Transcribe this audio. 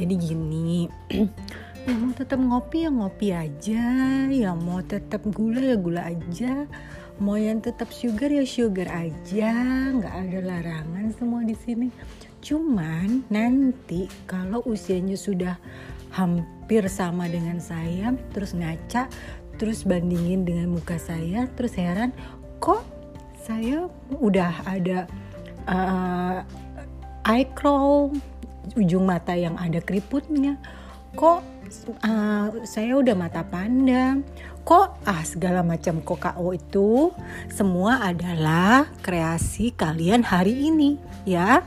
jadi gini ya mau tetap ngopi ya ngopi aja ya mau tetap gula ya gula aja mau yang tetap sugar ya sugar aja nggak ada larangan semua di sini. Cuman nanti kalau usianya sudah hampir sama dengan saya terus ngaca terus bandingin dengan muka saya terus heran kok saya udah ada uh, eye crawl ujung mata yang ada keriputnya. Kok uh, saya udah mata panda kok ah segala macam kok KO itu semua adalah kreasi kalian hari ini ya